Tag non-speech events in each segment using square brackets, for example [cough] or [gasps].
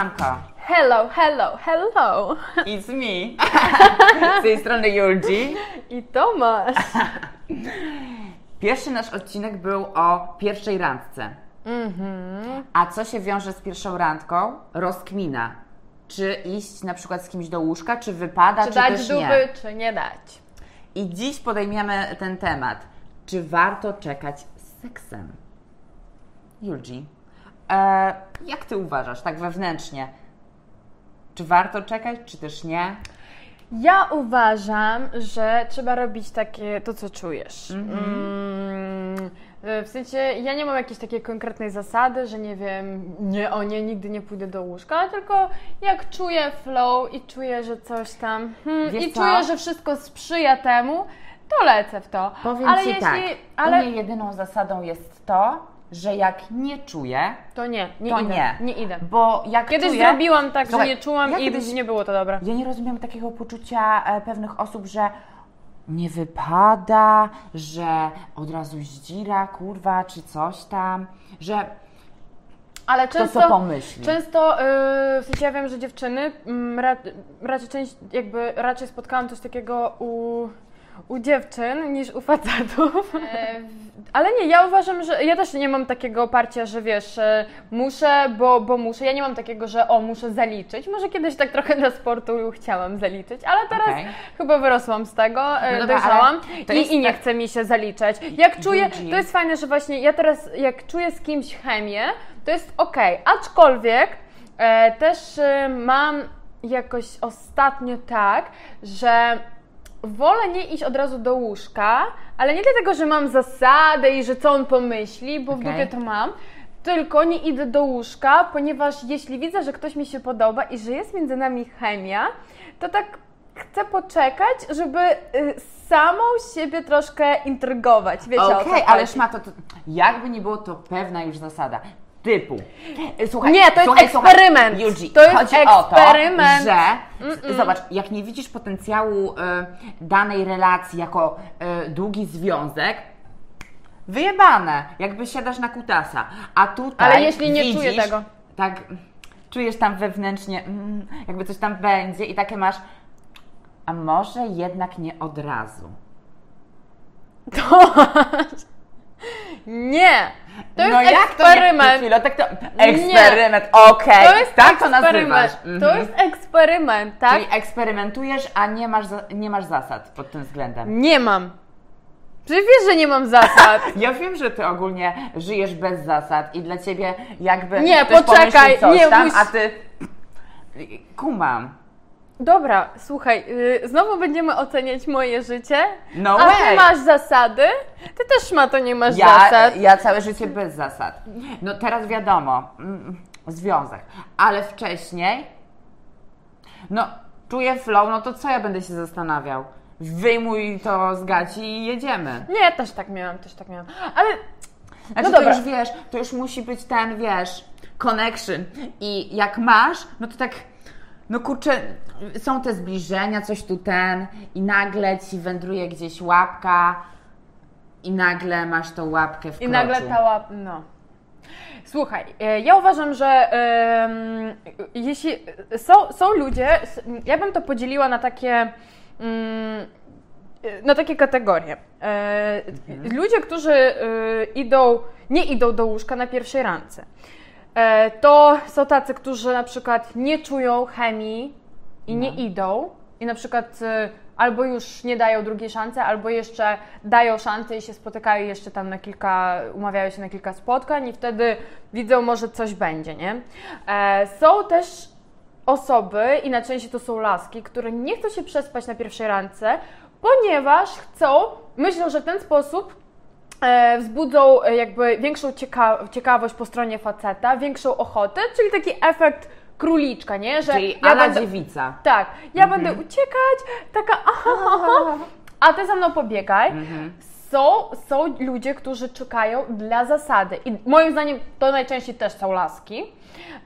Siemanko. Hello, hello, hello. It's me. [laughs] Z tej strony Julgi. I Tomasz. [laughs] Pierwszy nasz odcinek był o pierwszej randce. Mhm. A co się wiąże z pierwszą randką? Rozkmina. Czy iść na przykład z kimś do łóżka, czy wypada, czy, Czy dać też dupy, nie. czy nie dać? I dziś podejmiemy ten temat. Czy warto czekać z seksem? Julgi, e, jak Ty uważasz, tak wewnętrznie? Czy warto czekać, czy też nie? Ja uważam, że trzeba robić takie to, co czujesz. Mm, w sensie, ja nie mam jakiejś takiej konkretnej zasady, że nie wiem, nie, o nie, nigdy nie pójdę do łóżka, tylko jak czuję flow i czuję, że coś tam, hmm, i co? czuję, że wszystko sprzyja temu, to lecę w to. Powiem ale Ci jeśli, tak, ale u mnie jedyną zasadą jest to, że jak nie czuję, to nie, nie to idę, nie. nie idę. bo jak Kiedyś czuję, zrobiłam tak, Słuchaj, że nie czułam ja i kiedyś- nie było to dobre. Ja nie rozumiem takiego poczucia e, pewnych osób, że nie wypada, że od razu zdzira, kurwa, czy coś tam, że Ale kto często, co pomyśli. często yy, w sensie ja wiem, że dziewczyny ra, raczej część, jakby raczej spotkałam coś takiego u, u dziewczyn niż u facetów. E, ale nie, ja uważam, że ja też nie mam takiego oparcia, że wiesz, e, muszę, bo, bo muszę. Ja nie mam takiego, że o, muszę zaliczyć. Może kiedyś tak trochę dla sportu chciałam zaliczyć, ale teraz Okej. chyba wyrosłam z tego, e, No dojrzałam i, i nie tak- chce mi się zaliczać. Jak czuję, to jest fajne, że właśnie ja teraz, jak czuję z kimś chemię, to jest okej. Aczkolwiek e, też e, mam jakoś ostatnio tak, że wolę nie iść od razu do łóżka, ale nie dlatego, że mam zasadę i że co on pomyśli, bo w Okej. dupie to mam. Tylko nie idę do łóżka, ponieważ jeśli widzę, że ktoś mi się podoba i że jest między nami chemia, to tak chcę poczekać, żeby y, samą siebie troszkę intrygować. Wiecie o co Okej, chodzi. ale szmato, to, jakby nie było to pewna już zasada. Typu. e, Słuchaj, Nie, to jest słuchaj, słuchaj, eksperyment. Yuji, To jest chodzi eksperyment. o to, że zobacz, jak nie widzisz potencjału e, danej relacji jako e, długi związek, wyjebane, jakby siadasz na kutasa. A tutaj Ale jeśli nie widzisz, czuję tego. Tak, czujesz tam wewnętrznie, mm, jakby coś tam będzie i takie masz, a może jednak nie od razu. [laughs] Tomasz. To jest no jak eksperyment. To nie, chwilę, tak to, eksperyment, okej, To jest tak to nazywasz. To Mhm. jest eksperyment, tak? Czyli eksperymentujesz, a nie masz, za, nie masz zasad pod tym względem. Nie mam. Przecież wiesz, że nie mam zasad. [laughs] Ja wiem, że ty ogólnie żyjesz bez zasad i dla ciebie jakby Nie, poczekaj, nie, tam, a ty kumam. Dobra, słuchaj, yy, znowu będziemy oceniać moje życie. No a way. ty masz zasady? Ty też ma to nie masz Ja, zasad. ja całe życie bez zasad. No teraz wiadomo, mm, związek, ale wcześniej, no czuję flow, no to co ja będę się zastanawiał? Wyjmuj to z gaci i jedziemy. Nie, też tak miałam, też tak miałam. Ale Znaczy No to dobra. już wiesz, to już musi być ten, wiesz, connection. I jak masz, no to tak, no kurczę, są te zbliżenia, coś tu ten i nagle ci wędruje gdzieś łapka i nagle masz tą łapkę w I nagle ta łap... No. Słuchaj, e, ja uważam, że jeśli są, są ludzie, ja bym to podzieliła na takie mm, na takie kategorie. E, Ludzie, którzy e, idą, nie idą do łóżka na pierwszej randce. E, To są tacy, którzy na przykład nie czują chemii i nie idą i na przykład e, albo już nie dają drugiej szansy, albo jeszcze dają szansę i się spotykają jeszcze tam na kilka, umawiają się na kilka spotkań i wtedy widzą, może coś będzie, nie? E, Są też osoby, i na części to są laski, które nie chcą się przespać na pierwszej randce, ponieważ chcą, myślą, że w ten sposób wzbudzą e, jakby większą cieka- ciekawość po stronie faceta, większą ochotę, czyli taki efekt króliczka, nie? Że Czyli ja będę, dziewica. tak, ja będę uciekać, taka aha, aha, [laughs] a ty za mną pobiegaj. Są, są ludzie, którzy czekają dla zasady. I moim zdaniem to najczęściej też są laski.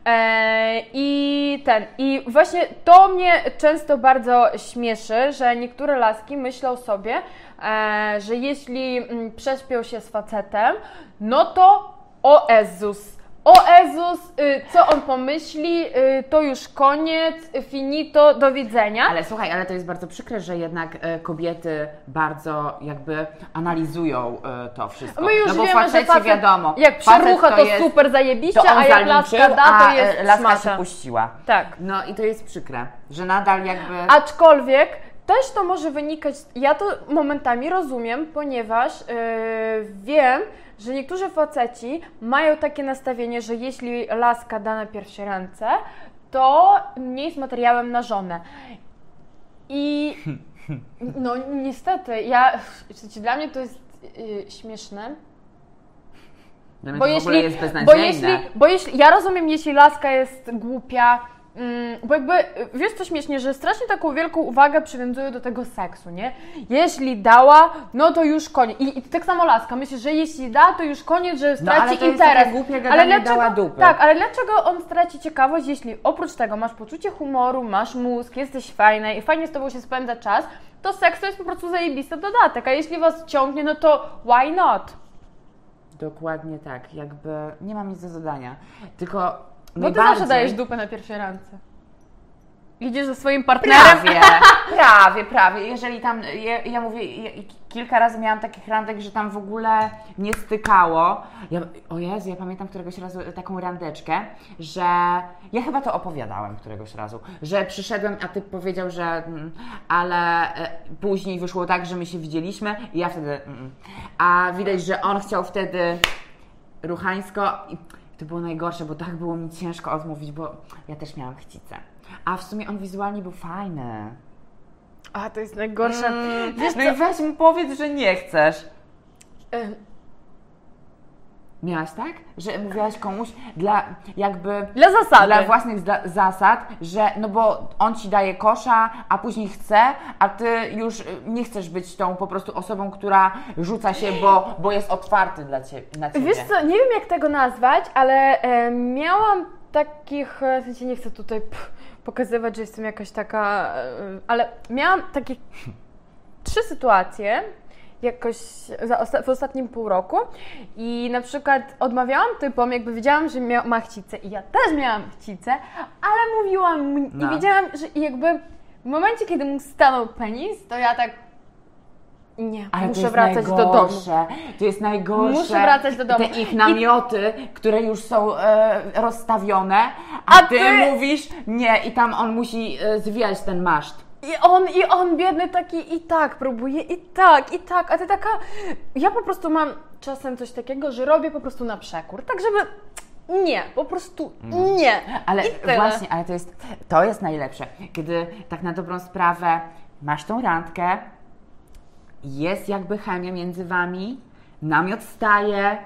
E, I ten, i właśnie to mnie często bardzo śmieszy, że niektóre laski myślą sobie, e, że jeśli mm, prześpią się z facetem, no to o Jezus, o Jezus, y, co on pomyśli, y, to już koniec, finito, do widzenia. Ale słuchaj, ale to jest bardzo przykre, że jednak e, kobiety bardzo jakby analizują to wszystko. My już no bo wiemy, facecie że facet, wiadomo, jak przerucha, to, jest, super zajebiście, to a jak laska da, to a, jest laska się puściła. Tak. No i to jest przykre, że nadal jakby... Aczkolwiek też to może wynikać, ja to momentami rozumiem, ponieważ yy, wiem, że niektórzy faceci mają takie nastawienie, że jeśli laska da na pierwsze ręce, to nie jest materiałem na żonę. I [laughs] no niestety, ja, wiecie, dla mnie to jest yy, śmieszne, bo w jeśli, bo jeśli, bo jeśli, ja rozumiem, jeśli laska jest głupia, bo jakby, wiesz co śmiesznie, że strasznie taką wielką uwagę przywiązują do tego seksu, nie? Jeśli dała, no to już koniec. I, i tak samo laska, myślę, że jeśli da, to już koniec, że straci ale to jest interes. takie głupie gadanie, dała dupy. tak, ale dlaczego on straci ciekawość, jeśli oprócz tego masz poczucie humoru, masz mózg, jesteś fajna i fajnie z tobą się spędza czas, to seks to jest po prostu zajebisty dodatek, a jeśli was ciągnie, no to why not? Dokładnie tak, jakby nie mam nic do zadania. Tylko Bo ty zawsze dajesz dupę na pierwszej randce. Idziesz ze swoim partnerem. Prawie, [laughs] prawie, prawie. Jeżeli tam, ja, ja mówię, ja, kilka razy miałam takich randek, że tam w ogóle nie stykało. Ja, o Jezu, ja pamiętam któregoś razu taką randeczkę, że ja chyba to opowiadałem któregoś razu, że przyszedłem, a ty powiedział, że mm, ale e, później wyszło tak, że my się widzieliśmy i ja wtedy, mm, a widać, że on chciał wtedy ruchańsko i to było najgorsze, bo tak było mi ciężko odmówić, bo ja też miałam chcicę. A w sumie on wizualnie był fajny. A, to jest najgorsze. Wiesz no co? i weź mu powiedz, że nie chcesz. Ym, Miałaś tak? Że mówiłaś komuś dla jakby Dla zasady. dla własnych zda- zasad, że no bo on ci daje kosza, a później chce, a ty już y, nie chcesz być tą po prostu osobą, która rzuca się, bo, bo jest otwarty dla ciebie, na ciebie. Wiesz co, nie wiem jak tego nazwać, ale e, miałam takich, e, w sensie nie chcę tutaj pff, pokazywać, że jestem jakaś taka, e, ale miałam takie trzy sytuacje jakoś osta- w ostatnim pół roku i na przykład odmawiałam typom, jakby wiedziałam, że mia- ma chcicę i ja też miałam chcicę, ale mówiłam No. i wiedziałam, że jakby w momencie, kiedy mu stanął penis, to ja tak nie, Ale muszę wracać do domu. To jest najgorsze. Muszę wracać do domu. Te ich namioty, które już są e, rozstawione, a, A ty, ty- mówisz nie i tam on musi e, zwijać ten maszt. I on, i on biedny taki i tak próbuje, i tak, i tak, a ty taka... Ja po prostu mam czasem coś takiego, że robię po prostu na przekór, tak żeby... Nie, po prostu nie. Ale właśnie, ale to jest, to jest najlepsze, kiedy tak na dobrą sprawę masz tą randkę, jest jakby chemia między wami, namiot staje,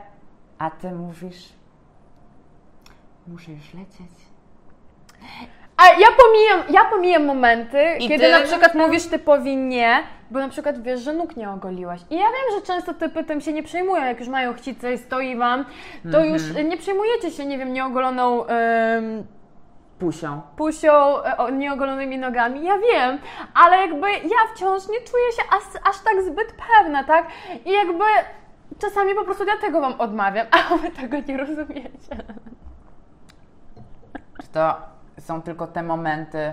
a ty mówisz, muszę już lecieć. Ja pomijam, ja pomijam momenty, I kiedy ty- na przykład mówisz typowi nie, bo na przykład wiesz, że nóg nie ogoliłaś. I ja wiem, że często typy tym się nie przejmują, jak już mają chcicę i stoi wam, to Mhm. już y, nie przejmujecie się, nie wiem, nieogoloną... em, Pusią. pusią, e, o- nieogolonymi nogami, ja wiem, ale jakby ja wciąż nie czuję się aż, aż tak zbyt pewna, tak? I jakby czasami po prostu dlatego Wam odmawiam, [laughs] a Wy tego nie rozumiecie. Czy to są tylko te momenty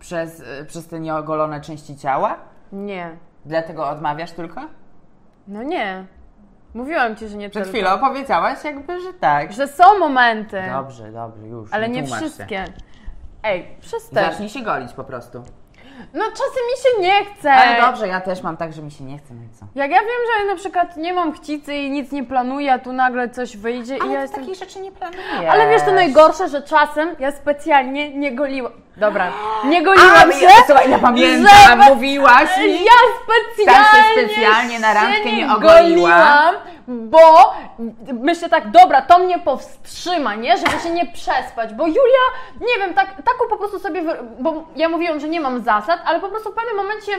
przez, przez te nieogolone części ciała? Nie. Dlatego odmawiasz tylko? No nie. Mówiłam Ci, że nie Przed tylko. chwilą powiedziałaś jakby, że tak. Że są momenty, Dobrze, dobrze, już. ale nie tłumacz się. wszystkie. Ej, przestań. Zacznij się golić po prostu. No czasem mi się nie chce. Ale dobrze, ja też mam tak, że mi się nie chce, no i co? Jak ja wiem, że na przykład nie mam chcicy i nic nie planuję, a tu nagle coś wyjdzie i Ale ja ty jestem... takich rzeczy nie planujesz. Ale wiesz, to najgorsze, że czasem ja specjalnie nie goliłam. Dobra, [gasps] nie A, goliłam się. ja, słuchaj, ja pamiętam, mówiłaś mi. Ja specjalnie, Tak się specjalnie na randkę nie ogoliła. goliłam, bo myślę tak, dobra, to mnie powstrzyma, nie? Żeby się nie przespać, bo Julia, nie wiem, tak, taką po prostu sobie, bo ja mówiłam, że nie mam zasad, ale po prostu w pewnym momencie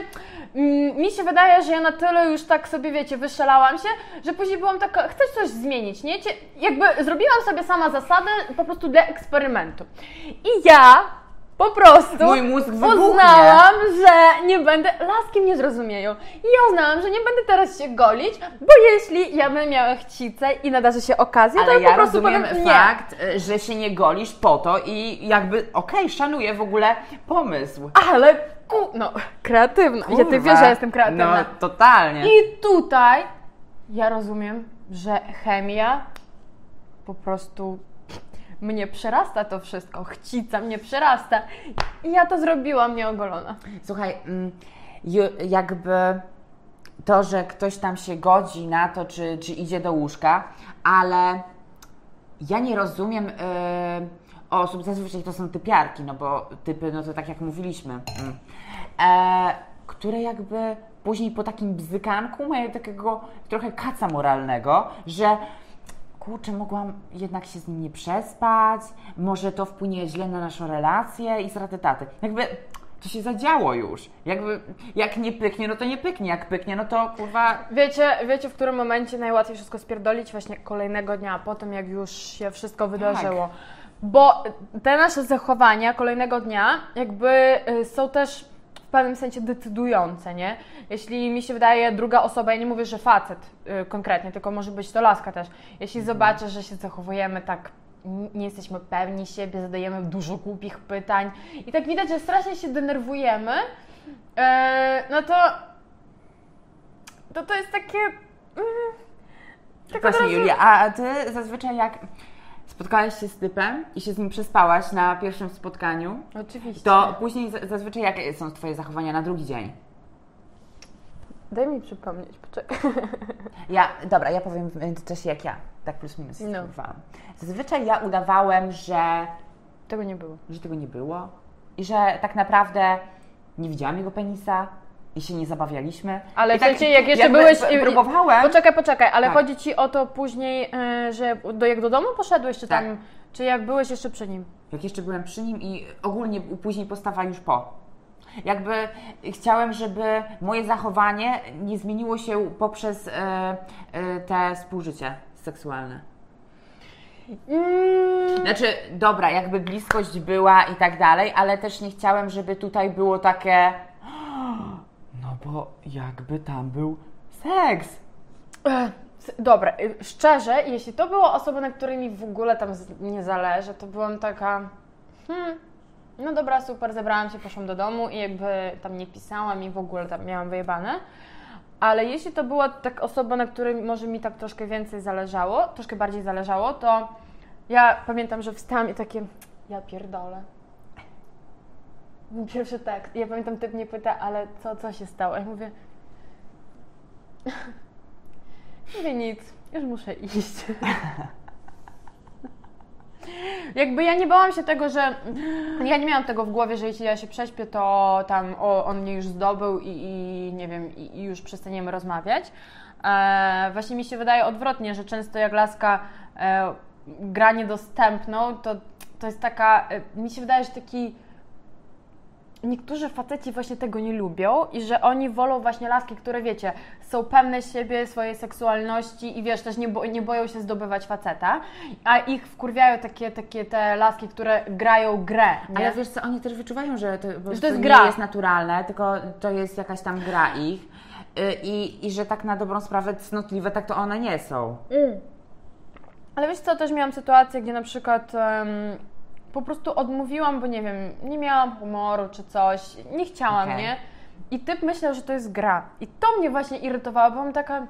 mm, mi się wydaje, że ja na tyle już tak sobie, wiecie, wyszalałam się, że później byłam taka, chcę coś zmienić, nie? Jakby zrobiłam sobie sama zasady po prostu dla eksperymentu. I ja po prostu Mój mózg wybuchnie. uznałam, że nie będę, laski mnie zrozumieją. I ja uznałam, że nie będę teraz się golić, bo jeśli ja będę miała chcicę i nadarzy się okazja, to Ale ja po prostu rozumiem powiem nie. fakt, y, że się nie golisz po to i jakby, okej, szanuję w ogóle pomysł. Ale ku, no, kreatywna. Ja ty wiesz, że jestem kreatywna. No, totalnie. I tutaj ja rozumiem, że chemia po prostu mnie przerasta to wszystko. Chcica mnie przerasta. I ja to zrobiłam nieogolona. Słuchaj, mm, jakby to, że ktoś tam się godzi na to, czy, czy idzie do łóżka, ale ja nie rozumiem y, osób, zazwyczaj to są typiarki, no bo typy, no to tak jak mówiliśmy, e, które jakby później po takim bzykanku mają takiego trochę kaca moralnego, że kurczę, mogłam jednak się z nim nie przespać, może to wpłynie źle na naszą relację i straty taty. Jakby to się zadziało już. Jakby jak nie pyknie, no to nie pyknie, jak pyknie, no to kurwa Wiecie, wiecie, w którym momencie najłatwiej wszystko spierdolić? Właśnie kolejnego dnia, po tym jak już się wszystko wydarzyło. Bo te nasze zachowania kolejnego dnia jakby y, są też pewnym sensie decydujące, nie? Jeśli mi się wydaje druga osoba, ja nie mówię, że facet y, konkretnie, tylko może być to laska też. Jeśli zobaczę, że się zachowujemy tak nie jesteśmy pewni siebie, zadajemy dużo głupich pytań i tak widać, że strasznie się denerwujemy, e, no to to to jest takie. Mm, tak Właśnie razu- Julia, a ty zazwyczaj jak spotkałaś się z typem i się z nim przespałaś na pierwszym spotkaniu, Oczywiście. to później z- zazwyczaj jakie są twoje zachowania na drugi dzień? Daj mi przypomnieć, poczekaj. [laughs] Ja, dobra, ja powiem w międzyczasie jak ja, tak plus minus No. no. Zazwyczaj ja udawałem, że Tego nie było. że tego nie było i że tak naprawdę nie widziałam jego penisa i się nie zabawialiśmy. Ale I w sensie, jak jeszcze jakby byłeś- p- Próbowałem. Poczekaj, poczekaj, ale Tak. chodzi ci o to później, y, że do, jak do domu poszedłeś, czy Tak. tam, czy jak byłeś jeszcze przy nim? Jak jeszcze byłem przy nim i ogólnie później postawa już po. Jakby chciałem, żeby moje zachowanie nie zmieniło się poprzez te współżycie seksualne. Mm, Znaczy, dobra, jakby bliskość była i tak dalej, ale też nie chciałem, żeby tutaj było takie. No bo jakby tam był seks. Ech, Dobra, y, szczerze, jeśli to była osoba, na której mi w ogóle tam nie zależy, to byłam taka, hmm, no dobra, super, zebrałam się, poszłam do domu i jakby tam nie pisałam i w ogóle tam miałam wyjebane. Ale jeśli to była tak osoba, na której może mi tak troszkę więcej zależało, troszkę bardziej zależało, to ja pamiętam, że wstałam i takie, ja pierdolę. Pierwszy tekst. Ja pamiętam, typ mnie pyta, ale co, co się stało? Ja mówię, [laughs] Mówię nic, już muszę iść. [laughs] Jakby ja nie bałam się tego, że. Ja nie miałam tego w głowie, że jeśli ja się prześpię, to tam o, on mnie już zdobył i, i nie wiem, i, i już przestaniemy rozmawiać. E, właśnie mi się wydaje odwrotnie, że często jak laska e, gra niedostępną, to, to jest taka. E, mi się wydaje, że taki niektórzy faceci właśnie tego nie lubią i że oni wolą właśnie laski, które wiecie, są pewne siebie, swojej seksualności i wiesz, też nie, bo, nie boją się zdobywać faceta, a ich wkurwiają takie, takie te laski, które grają grę, nie? Ale wiesz co, oni też wyczuwają, że to, po prostu jest nie gra. jest naturalne, tylko to jest jakaś tam gra ich. Y, I, I że tak na dobrą sprawę cnotliwe, tak to one nie są. Ale wiesz co, też miałam sytuację, gdzie na przykład em, po prostu odmówiłam, bo nie wiem, nie miałam humoru czy coś, nie chciałam, Okej. nie? I typ myślał, że to jest gra. I to mnie właśnie irytowało, bo byłam taka,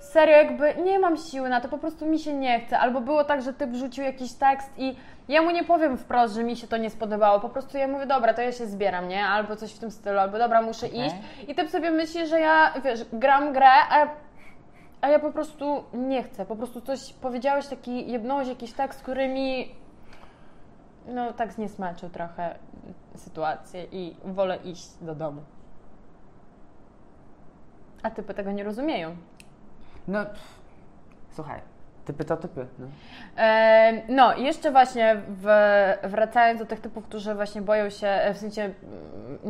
serio, jakby nie mam siły na to, po prostu mi się nie chce. Albo było tak, że typ wrzucił jakiś tekst i ja mu nie powiem wprost, że mi się to nie spodobało, po prostu ja mówię, dobra, to ja się zbieram, nie? Albo coś w tym stylu, albo dobra, muszę Okej. iść. I typ sobie myśli, że ja, wiesz, gram grę, a a ja po prostu nie chcę. Po prostu coś powiedziałeś, taki jebnąłeś jakiś tekst, który mi no tak zniesmaczył trochę sytuację i wolę iść do domu. A typy tego nie rozumieją. No, pff, słuchaj, typy to typy. No. E, No, jeszcze właśnie w, wracając do tych typów, którzy właśnie boją się, e, w sensie mm,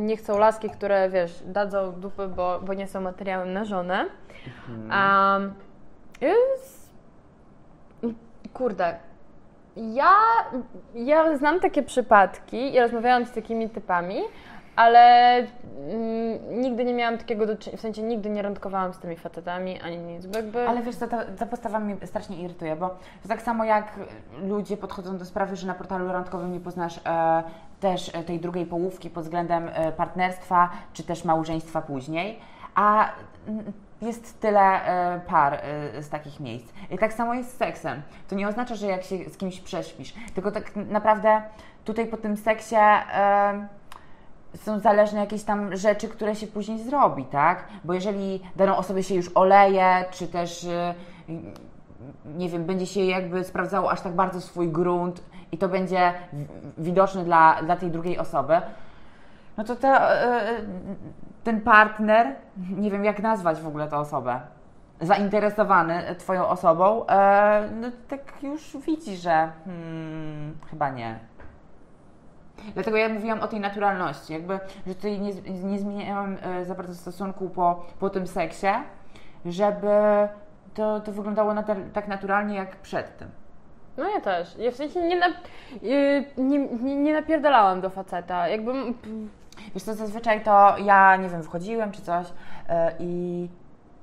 nie chcą laski, które wiesz, dadzą dupy, bo, bo nie są materiałem na żonę. Um, jest... Kurde. Ja, ja znam takie przypadki i rozmawiałam z takimi typami, ale mm, nigdy nie miałam takiego do czynienia, w sensie nigdy nie randkowałam z tymi facetami, ani nic, jakby... Ale wiesz ta, ta postawa mnie strasznie irytuje, bo tak samo jak ludzie podchodzą do sprawy, że na portalu randkowym nie poznasz e, też e, tej drugiej połówki pod względem e, partnerstwa, czy też małżeństwa później, a jest tyle e, par e, z takich miejsc. I tak samo jest z seksem. To nie oznacza, że jak się z kimś prześpisz, tylko tak naprawdę tutaj po tym seksie e, są zależne jakieś tam rzeczy, które się później zrobi, tak? Bo jeżeli daną osobę się już oleje, czy też y, nie wiem, będzie się jakby sprawdzało aż tak bardzo swój grunt i to będzie widoczne dla, dla tej drugiej osoby, no to ta, ten partner, nie wiem jak nazwać w ogóle tę osobę, zainteresowany Twoją osobą, e, no tak już widzi, że hmm, chyba nie. Dlatego ja mówiłam o tej naturalności, jakby, że tutaj nie, nie zmieniałam e, za bardzo stosunku po, po tym seksie, żeby to, to wyglądało na tak naturalnie jak przed tym. No ja też. Ja w sensie nie, na, yy, nie, nie, nie napierdalałam do faceta. Jakby... Wiesz co, zazwyczaj to ja, nie wiem, wchodziłem czy coś e, i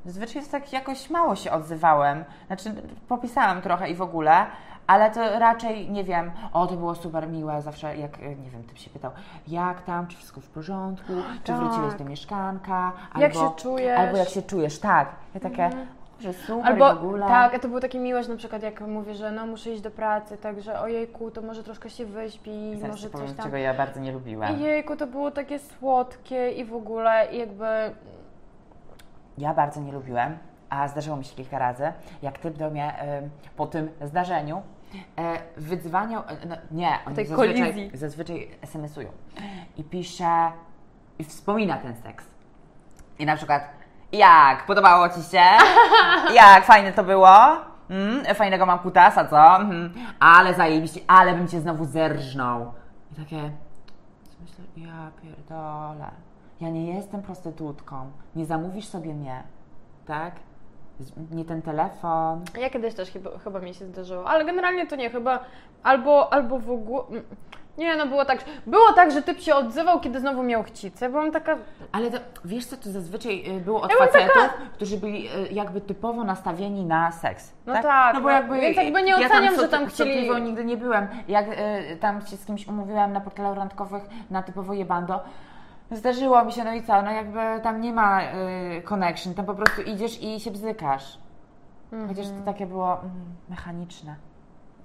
zazwyczaj jest tak jakoś mało się odzywałem. Znaczy, popisałam trochę i w ogóle, ale to raczej, nie wiem, o, to było super miłe, zawsze jak, e, nie wiem, ty się pytał, jak tam, czy wszystko w porządku, czy Tak. wróciłeś do mieszkanka, Jak albo, się czujesz? albo jak się czujesz, tak. Ja takie, że super Albo w ogóle. tak, to było takie miłe, że na przykład jak mówię, że no muszę iść do pracy, także ojejku, to może troszkę się wyśpi, Zaraz może powiem, coś tam. czego ja bardzo nie lubiłam. I jejku, to było takie słodkie i w ogóle i jakby Ja bardzo nie lubiłem, a zdarzyło mi się kilka razy, jak typ do mnie em, po tym zdarzeniu e, wydzwaniał, e, no, nie, oni tej zazwyczaj, kolizji. zazwyczaj SMS-ują i pisze, i wspomina ten seks. I na przykład, jak, podobało Ci się? [laughs] Jak, fajne to było? Mm, fajnego mam kutasa, co? Mhm. Ale zajebiście, ale bym Cię znowu zerżnął. I takie, myślę, ja pierdolę. Ja nie jestem prostytutką. Nie zamówisz sobie mnie, tak? Nie ten telefon. ja kiedyś też chyba, chyba mi się zdarzyło, ale generalnie to nie, chyba albo, albo w ogóle... Nie, no było tak, było tak, że typ się odzywał, kiedy znowu miał chcicę. Byłam taka, Ale to, wiesz co, to zazwyczaj y, było od Ja facetów, którzy byli y, jakby typowo nastawieni na seks. No tak, no bo no, jakby, więc jakby nie ja oceniam, tam że tam chcieli- sotliwą nigdy nie byłem. Jak y, tam się z kimś umówiłam na portalach randkowych na typowo jebando, zdarzyło mi się, no i co, no jakby tam nie ma y, connection, tam po prostu idziesz i się bzykasz. Chociaż to takie było mm, mechaniczne.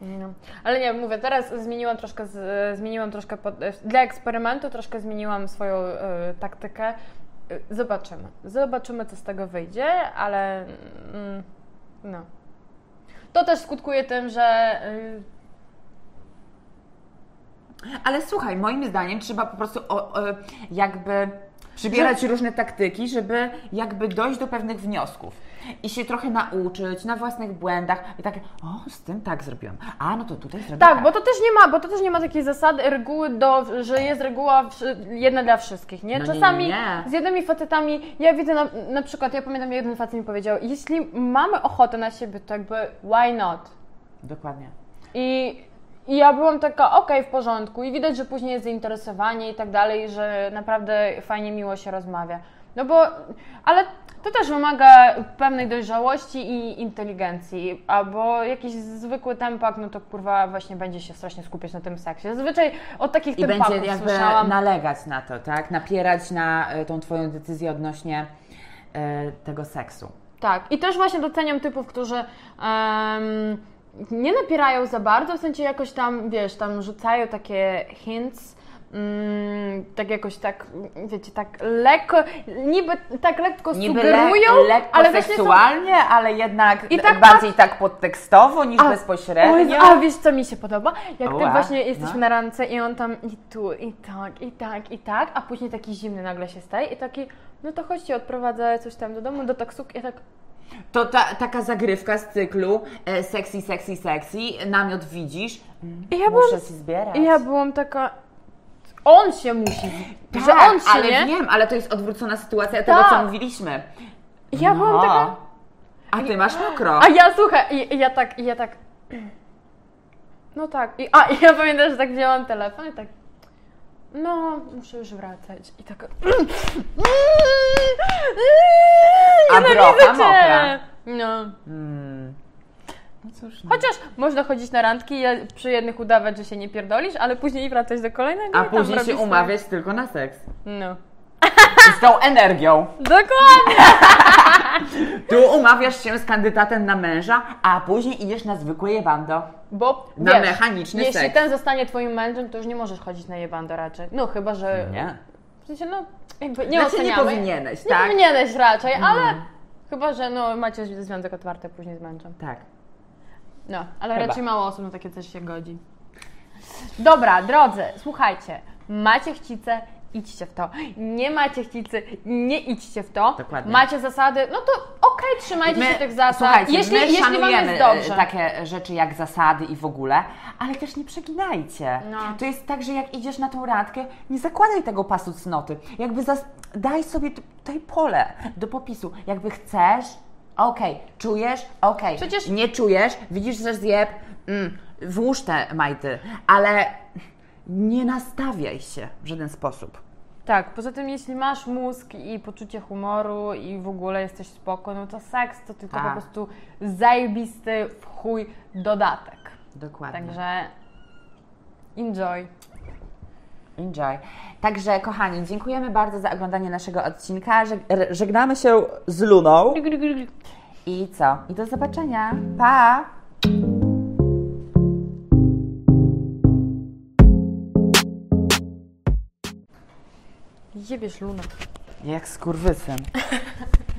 No. Ale nie, mówię, teraz zmieniłam troszkę, z, zmieniłam troszkę pod, dla eksperymentu troszkę zmieniłam swoją e, taktykę. E, Zobaczymy. Zobaczymy, co z tego wyjdzie, ale mm, no. To też skutkuje tym, że y, Ale słuchaj, moim zdaniem trzeba po prostu o, o, jakby przybierać różne taktyki, żeby jakby dojść do pewnych wniosków i się trochę nauczyć na własnych błędach i takie, o, z tym tak zrobiłam, a no to tutaj zrobię tak, bo to też nie ma, bo to też nie ma takiej zasady, reguły, do, że jest reguła jedna dla wszystkich, nie? No Czasami nie, nie. z jednymi facetami, ja widzę na, na przykład, ja pamiętam, jeden facet mi powiedział, jeśli mamy ochotę na siebie, to jakby why not? Dokładnie. I, I ja byłam taka, okej, w porządku. I widać, że później jest zainteresowanie i tak dalej, że naprawdę fajnie, miło się rozmawia. No bo, ale to też wymaga pewnej dojrzałości i inteligencji, albo jakiś zwykły tempak, no to kurwa właśnie będzie się strasznie skupiać na tym seksie. Zazwyczaj od takich I tempaków będzie jakby słyszałam. nalegać na to, tak? Napierać na e, tą Twoją decyzję odnośnie e, tego seksu. Tak, i też właśnie doceniam typów, którzy nie napierają za bardzo, w sensie jakoś tam, wiesz, tam rzucają takie hints, mm, tak jakoś tak, wiecie, tak lekko, niby tak lekko Niby sugerują, le, lekko ale właśnie są... seksualnie, ale jednak I tak bardziej tak podtekstowo niż A, bezpośrednio. A wiesz co mi się podoba? Jak ty Ła, właśnie jesteśmy no. na randce i on tam i tu, i tak, i tak, i tak, a później taki zimny nagle się staje i taki, no to chodźcie, odprowadzę coś tam do domu, do taksówki, ja tak, To ta, taka zagrywka z cyklu e, sexy, sexy, sexy, namiot widzisz, ja muszę byłam- się zbierać. ja byłam taka, on się musi, tak, że on się, ale nie? wiem, ale to jest odwrócona sytuacja tego, Tak. co mówiliśmy. Ja byłam taka, A ty masz mokro. a ja słuchaj, i, i ja tak, i ja tak, No tak. I, a, ja pamiętam, że tak wzięłam telefon i tak. No, muszę już wracać. I tak. A Nienawidzę brocha mokra. No. Hmm. No cóż, no. Chociaż można chodzić na randki i przy jednych udawać, że się nie pierdolisz, ale później wracać do kolejnego. A i tam później się swoje. umawiać tylko na seks. No. Z tą [laughs] energią. Dokładnie! [laughs] Tu umawiasz się z kandydatem na męża, a później idziesz na zwykłe jebando. Bo Na wiesz, mechaniczny jeśli seks. ten zostanie twoim mężem, to już nie możesz chodzić na jebando raczej. No chyba, że... Nie. W sensie, no, jakby nie Znaczy nie oceniamy. powinieneś, Nie tak? powinieneś raczej, ale chyba, że no, macie związek otwarty później z mężem. Tak. No, ale Chyba. raczej mało osób na takie coś się godzi. Dobra, drodzy, słuchajcie. Macie chcicę, idźcie w to. Nie macie chcicy, nie idźcie w to. Dokładnie. Macie zasady, no to okej, trzymajcie się tych zasad. Słuchajcie, jeśli, my jeśli szanujemy jest dobrze. e, takie rzeczy jak zasady i w ogóle, ale też nie przeginajcie. No. To jest tak, że jak idziesz na tą randkę, nie zakładaj tego pasu cnoty. Jakby zas- daj sobie tutaj pole do popisu. Jakby chcesz, okej, czujesz, okej. Przecież- Nie czujesz, widzisz, że zjeb, mm, włóż te majty, ale nie nastawiaj się w żaden sposób. Tak, poza tym jeśli masz mózg i poczucie humoru i w ogóle jesteś spoko, no to seks to tylko Tak. po prostu zajebisty w chuj dodatek. Dokładnie. Także enjoy. Enjoy. Także, kochani, dziękujemy bardzo za oglądanie naszego odcinka. Żegnamy się z Luną. I co? I do zobaczenia. Pa! Jebiesz Luna. Jak skurwysyn. [laughs]